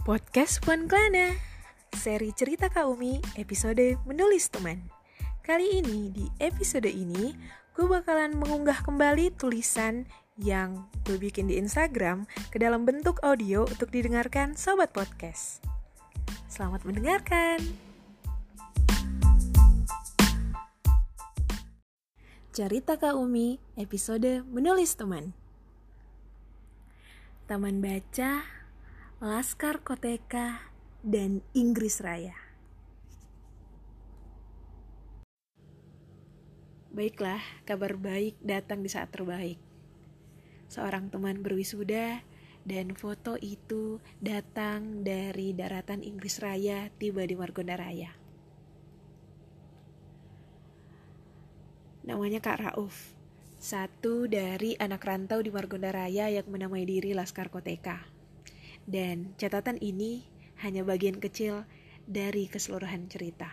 Podcast Puan Klana Seri cerita Kaumi episode menulis teman Kali ini di episode ini Gue bakalan mengunggah kembali tulisan yang gue bikin di Instagram ke dalam bentuk audio untuk didengarkan sobat podcast. Selamat mendengarkan. Cerita Kaumi episode menulis teman. Taman Baca Laskar Koteka, dan Inggris Raya. Baiklah, kabar baik datang di saat terbaik. Seorang teman berwisuda dan foto itu datang dari daratan Inggris Raya tiba di Margonda Raya. Namanya Kak Rauf, satu dari anak rantau di Margonda Raya yang menamai diri Laskar Koteka. Dan catatan ini hanya bagian kecil dari keseluruhan cerita.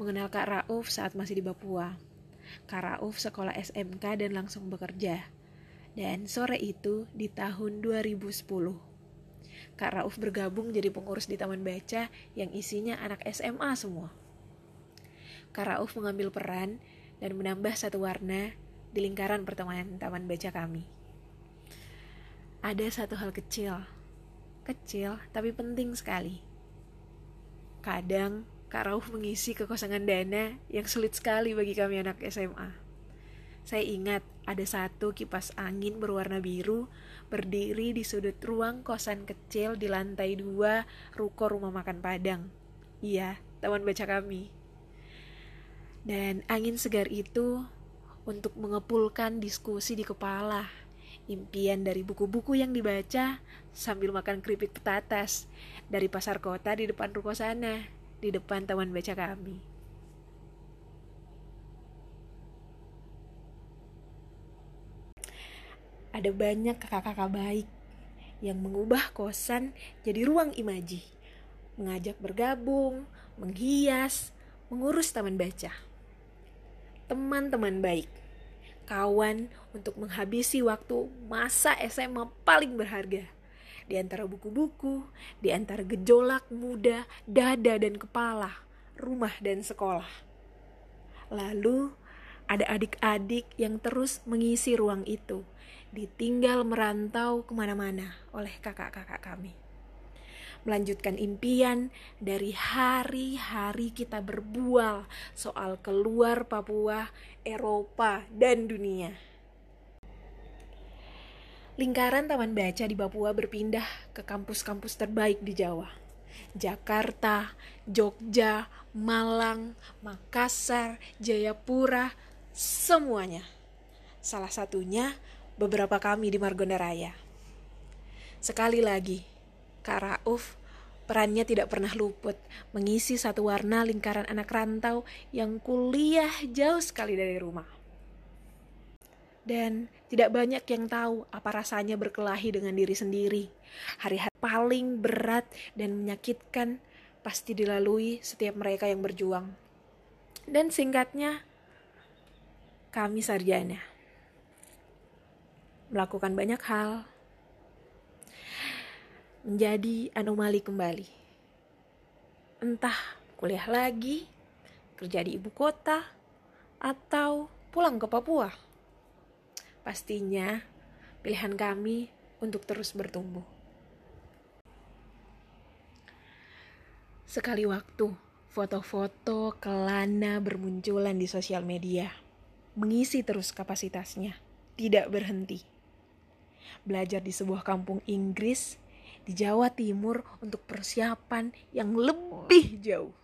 Mengenal Kak Rauf saat masih di Papua. Kak Rauf sekolah SMK dan langsung bekerja. Dan sore itu di tahun 2010. Kak Rauf bergabung jadi pengurus di Taman Baca yang isinya anak SMA semua. Kak Rauf mengambil peran dan menambah satu warna di lingkaran pertemanan Taman Baca kami ada satu hal kecil, kecil tapi penting sekali. Kadang Kak Rauf mengisi kekosongan dana yang sulit sekali bagi kami anak SMA. Saya ingat ada satu kipas angin berwarna biru berdiri di sudut ruang kosan kecil di lantai dua ruko rumah makan Padang. Iya, taman baca kami. Dan angin segar itu untuk mengepulkan diskusi di kepala impian dari buku-buku yang dibaca sambil makan keripik petatas dari pasar kota di depan ruko sana, di depan taman baca kami. Ada banyak kakak-kakak baik yang mengubah kosan jadi ruang imaji, mengajak bergabung, menghias, mengurus taman baca. Teman-teman baik kawan untuk menghabisi waktu masa SMA paling berharga. Di antara buku-buku, di antara gejolak muda, dada dan kepala, rumah dan sekolah. Lalu ada adik-adik yang terus mengisi ruang itu, ditinggal merantau ke mana-mana oleh kakak-kakak kami melanjutkan impian dari hari-hari kita berbual soal keluar Papua, Eropa, dan dunia. Lingkaran Taman Baca di Papua berpindah ke kampus-kampus terbaik di Jawa. Jakarta, Jogja, Malang, Makassar, Jayapura, semuanya. Salah satunya beberapa kami di Margonda Raya. Sekali lagi, Kak Rauf perannya tidak pernah luput mengisi satu warna lingkaran anak rantau yang kuliah jauh sekali dari rumah. Dan tidak banyak yang tahu apa rasanya berkelahi dengan diri sendiri. Hari-hari paling berat dan menyakitkan pasti dilalui setiap mereka yang berjuang. Dan singkatnya, kami sarjana. Melakukan banyak hal, menjadi anomali kembali. Entah kuliah lagi, kerja di ibu kota, atau pulang ke Papua. Pastinya pilihan kami untuk terus bertumbuh. Sekali waktu, foto-foto kelana bermunculan di sosial media, mengisi terus kapasitasnya, tidak berhenti. Belajar di sebuah kampung Inggris di Jawa Timur untuk persiapan yang lebih jauh.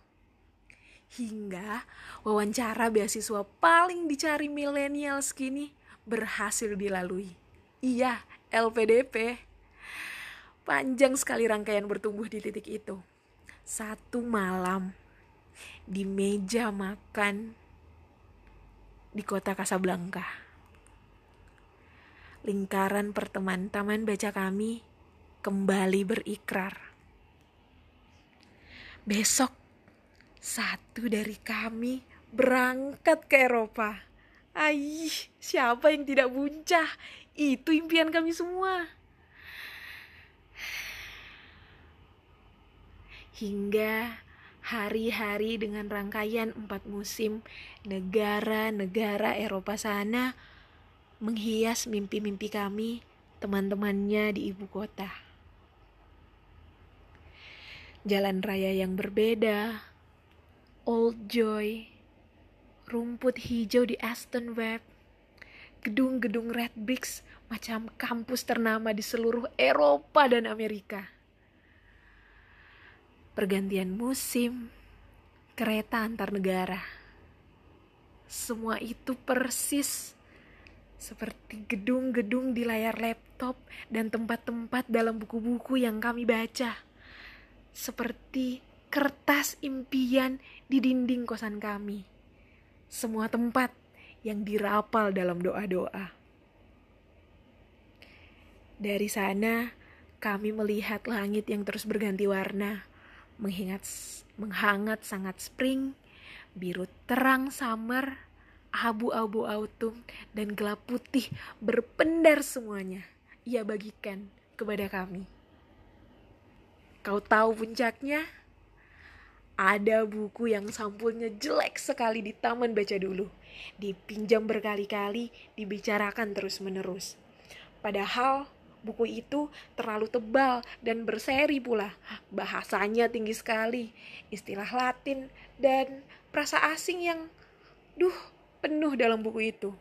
Hingga wawancara beasiswa paling dicari milenial kini berhasil dilalui. Iya, LPDP. Panjang sekali rangkaian bertumbuh di titik itu. Satu malam di meja makan di kota Kasablanka. Lingkaran pertemanan taman baca kami kembali berikrar. Besok, satu dari kami berangkat ke Eropa. Aih, siapa yang tidak buncah? Itu impian kami semua. hingga hari-hari dengan rangkaian empat musim negara-negara Eropa sana menghias mimpi-mimpi kami, teman-temannya di ibu kota. Jalan raya yang berbeda, Old Joy, rumput hijau di Aston Webb, gedung-gedung red bricks macam kampus ternama di seluruh Eropa dan Amerika. Pergantian musim, kereta antar negara. Semua itu persis seperti gedung-gedung di layar laptop dan tempat-tempat dalam buku-buku yang kami baca. Seperti kertas impian di dinding kosan kami. Semua tempat yang dirapal dalam doa-doa. Dari sana, kami melihat langit yang terus berganti warna, menghingat, menghangat sangat spring, biru terang summer, abu-abu autumn, dan gelap putih berpendar semuanya. Ia bagikan kepada kami. Kau tahu puncaknya? Ada buku yang sampulnya jelek sekali di taman baca dulu. Dipinjam berkali-kali, dibicarakan terus-menerus. Padahal buku itu terlalu tebal dan berseri pula. Bahasanya tinggi sekali, istilah Latin dan perasa asing yang duh penuh dalam buku itu.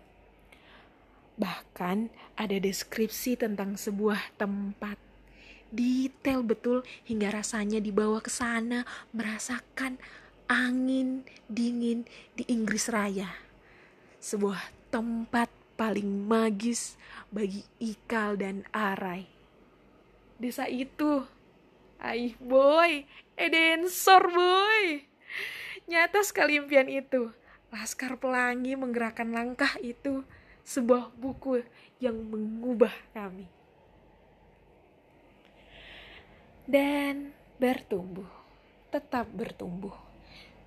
Bahkan ada deskripsi tentang sebuah tempat detail betul hingga rasanya dibawa ke sana merasakan angin dingin di Inggris Raya. Sebuah tempat paling magis bagi Ikal dan Arai. Desa itu, aih boy, Edensor boy. Nyata sekali impian itu. Laskar Pelangi menggerakkan langkah itu, sebuah buku yang mengubah kami. Dan bertumbuh, tetap bertumbuh.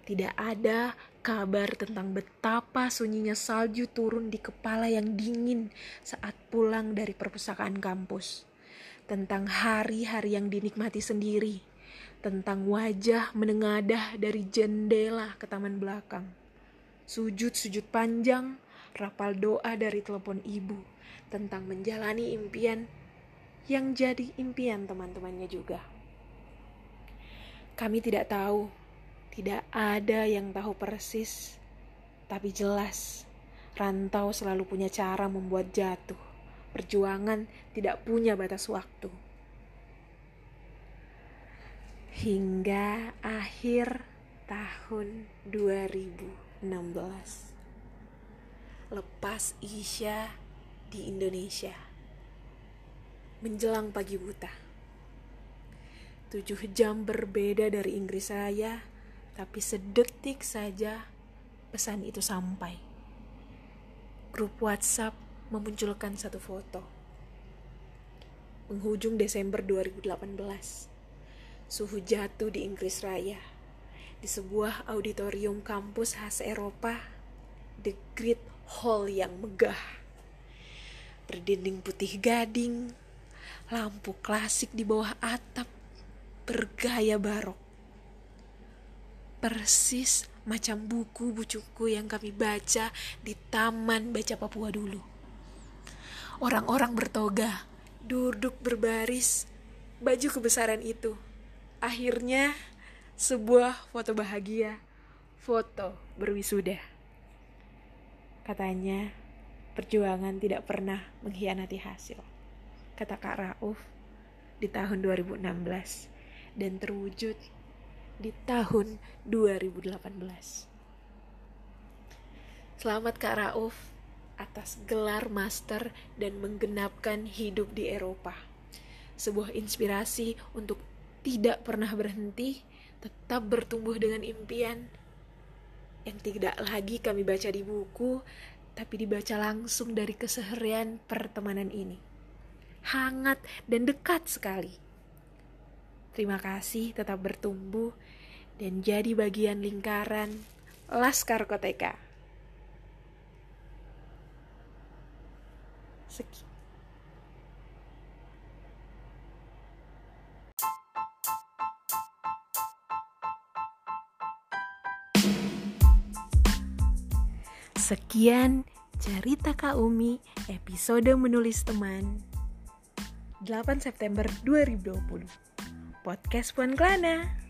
Tidak ada kabar tentang betapa sunyinya salju turun di kepala yang dingin saat pulang dari perpustakaan kampus. Tentang hari-hari yang dinikmati sendiri. Tentang wajah menengadah dari jendela ke taman belakang. Sujud-sujud panjang, rapal doa dari telepon ibu. Tentang menjalani impian yang jadi impian teman-temannya juga. Kami tidak tahu, tidak ada yang tahu persis, tapi jelas rantau selalu punya cara membuat jatuh. Perjuangan tidak punya batas waktu. Hingga akhir tahun 2016. Lepas Isya di Indonesia menjelang pagi buta. Tujuh jam berbeda dari Inggris saya, tapi sedetik saja pesan itu sampai. Grup WhatsApp memunculkan satu foto. Penghujung Desember 2018, suhu jatuh di Inggris Raya, di sebuah auditorium kampus khas Eropa, The Great Hall yang megah. Berdinding putih gading, lampu klasik di bawah atap bergaya barok. Persis macam buku bucuku yang kami baca di taman baca Papua dulu. Orang-orang bertoga, duduk berbaris, baju kebesaran itu. Akhirnya sebuah foto bahagia, foto berwisuda. Katanya, perjuangan tidak pernah mengkhianati hasil kata Kak Rauf di tahun 2016 dan terwujud di tahun 2018. Selamat Kak Rauf atas gelar master dan menggenapkan hidup di Eropa. Sebuah inspirasi untuk tidak pernah berhenti, tetap bertumbuh dengan impian yang tidak lagi kami baca di buku, tapi dibaca langsung dari keseharian pertemanan ini hangat, dan dekat sekali. Terima kasih tetap bertumbuh dan jadi bagian lingkaran Laskar Koteka. Sekian. Sekian cerita Kak Umi episode menulis teman 8 September 2020. Podcast Puan Klana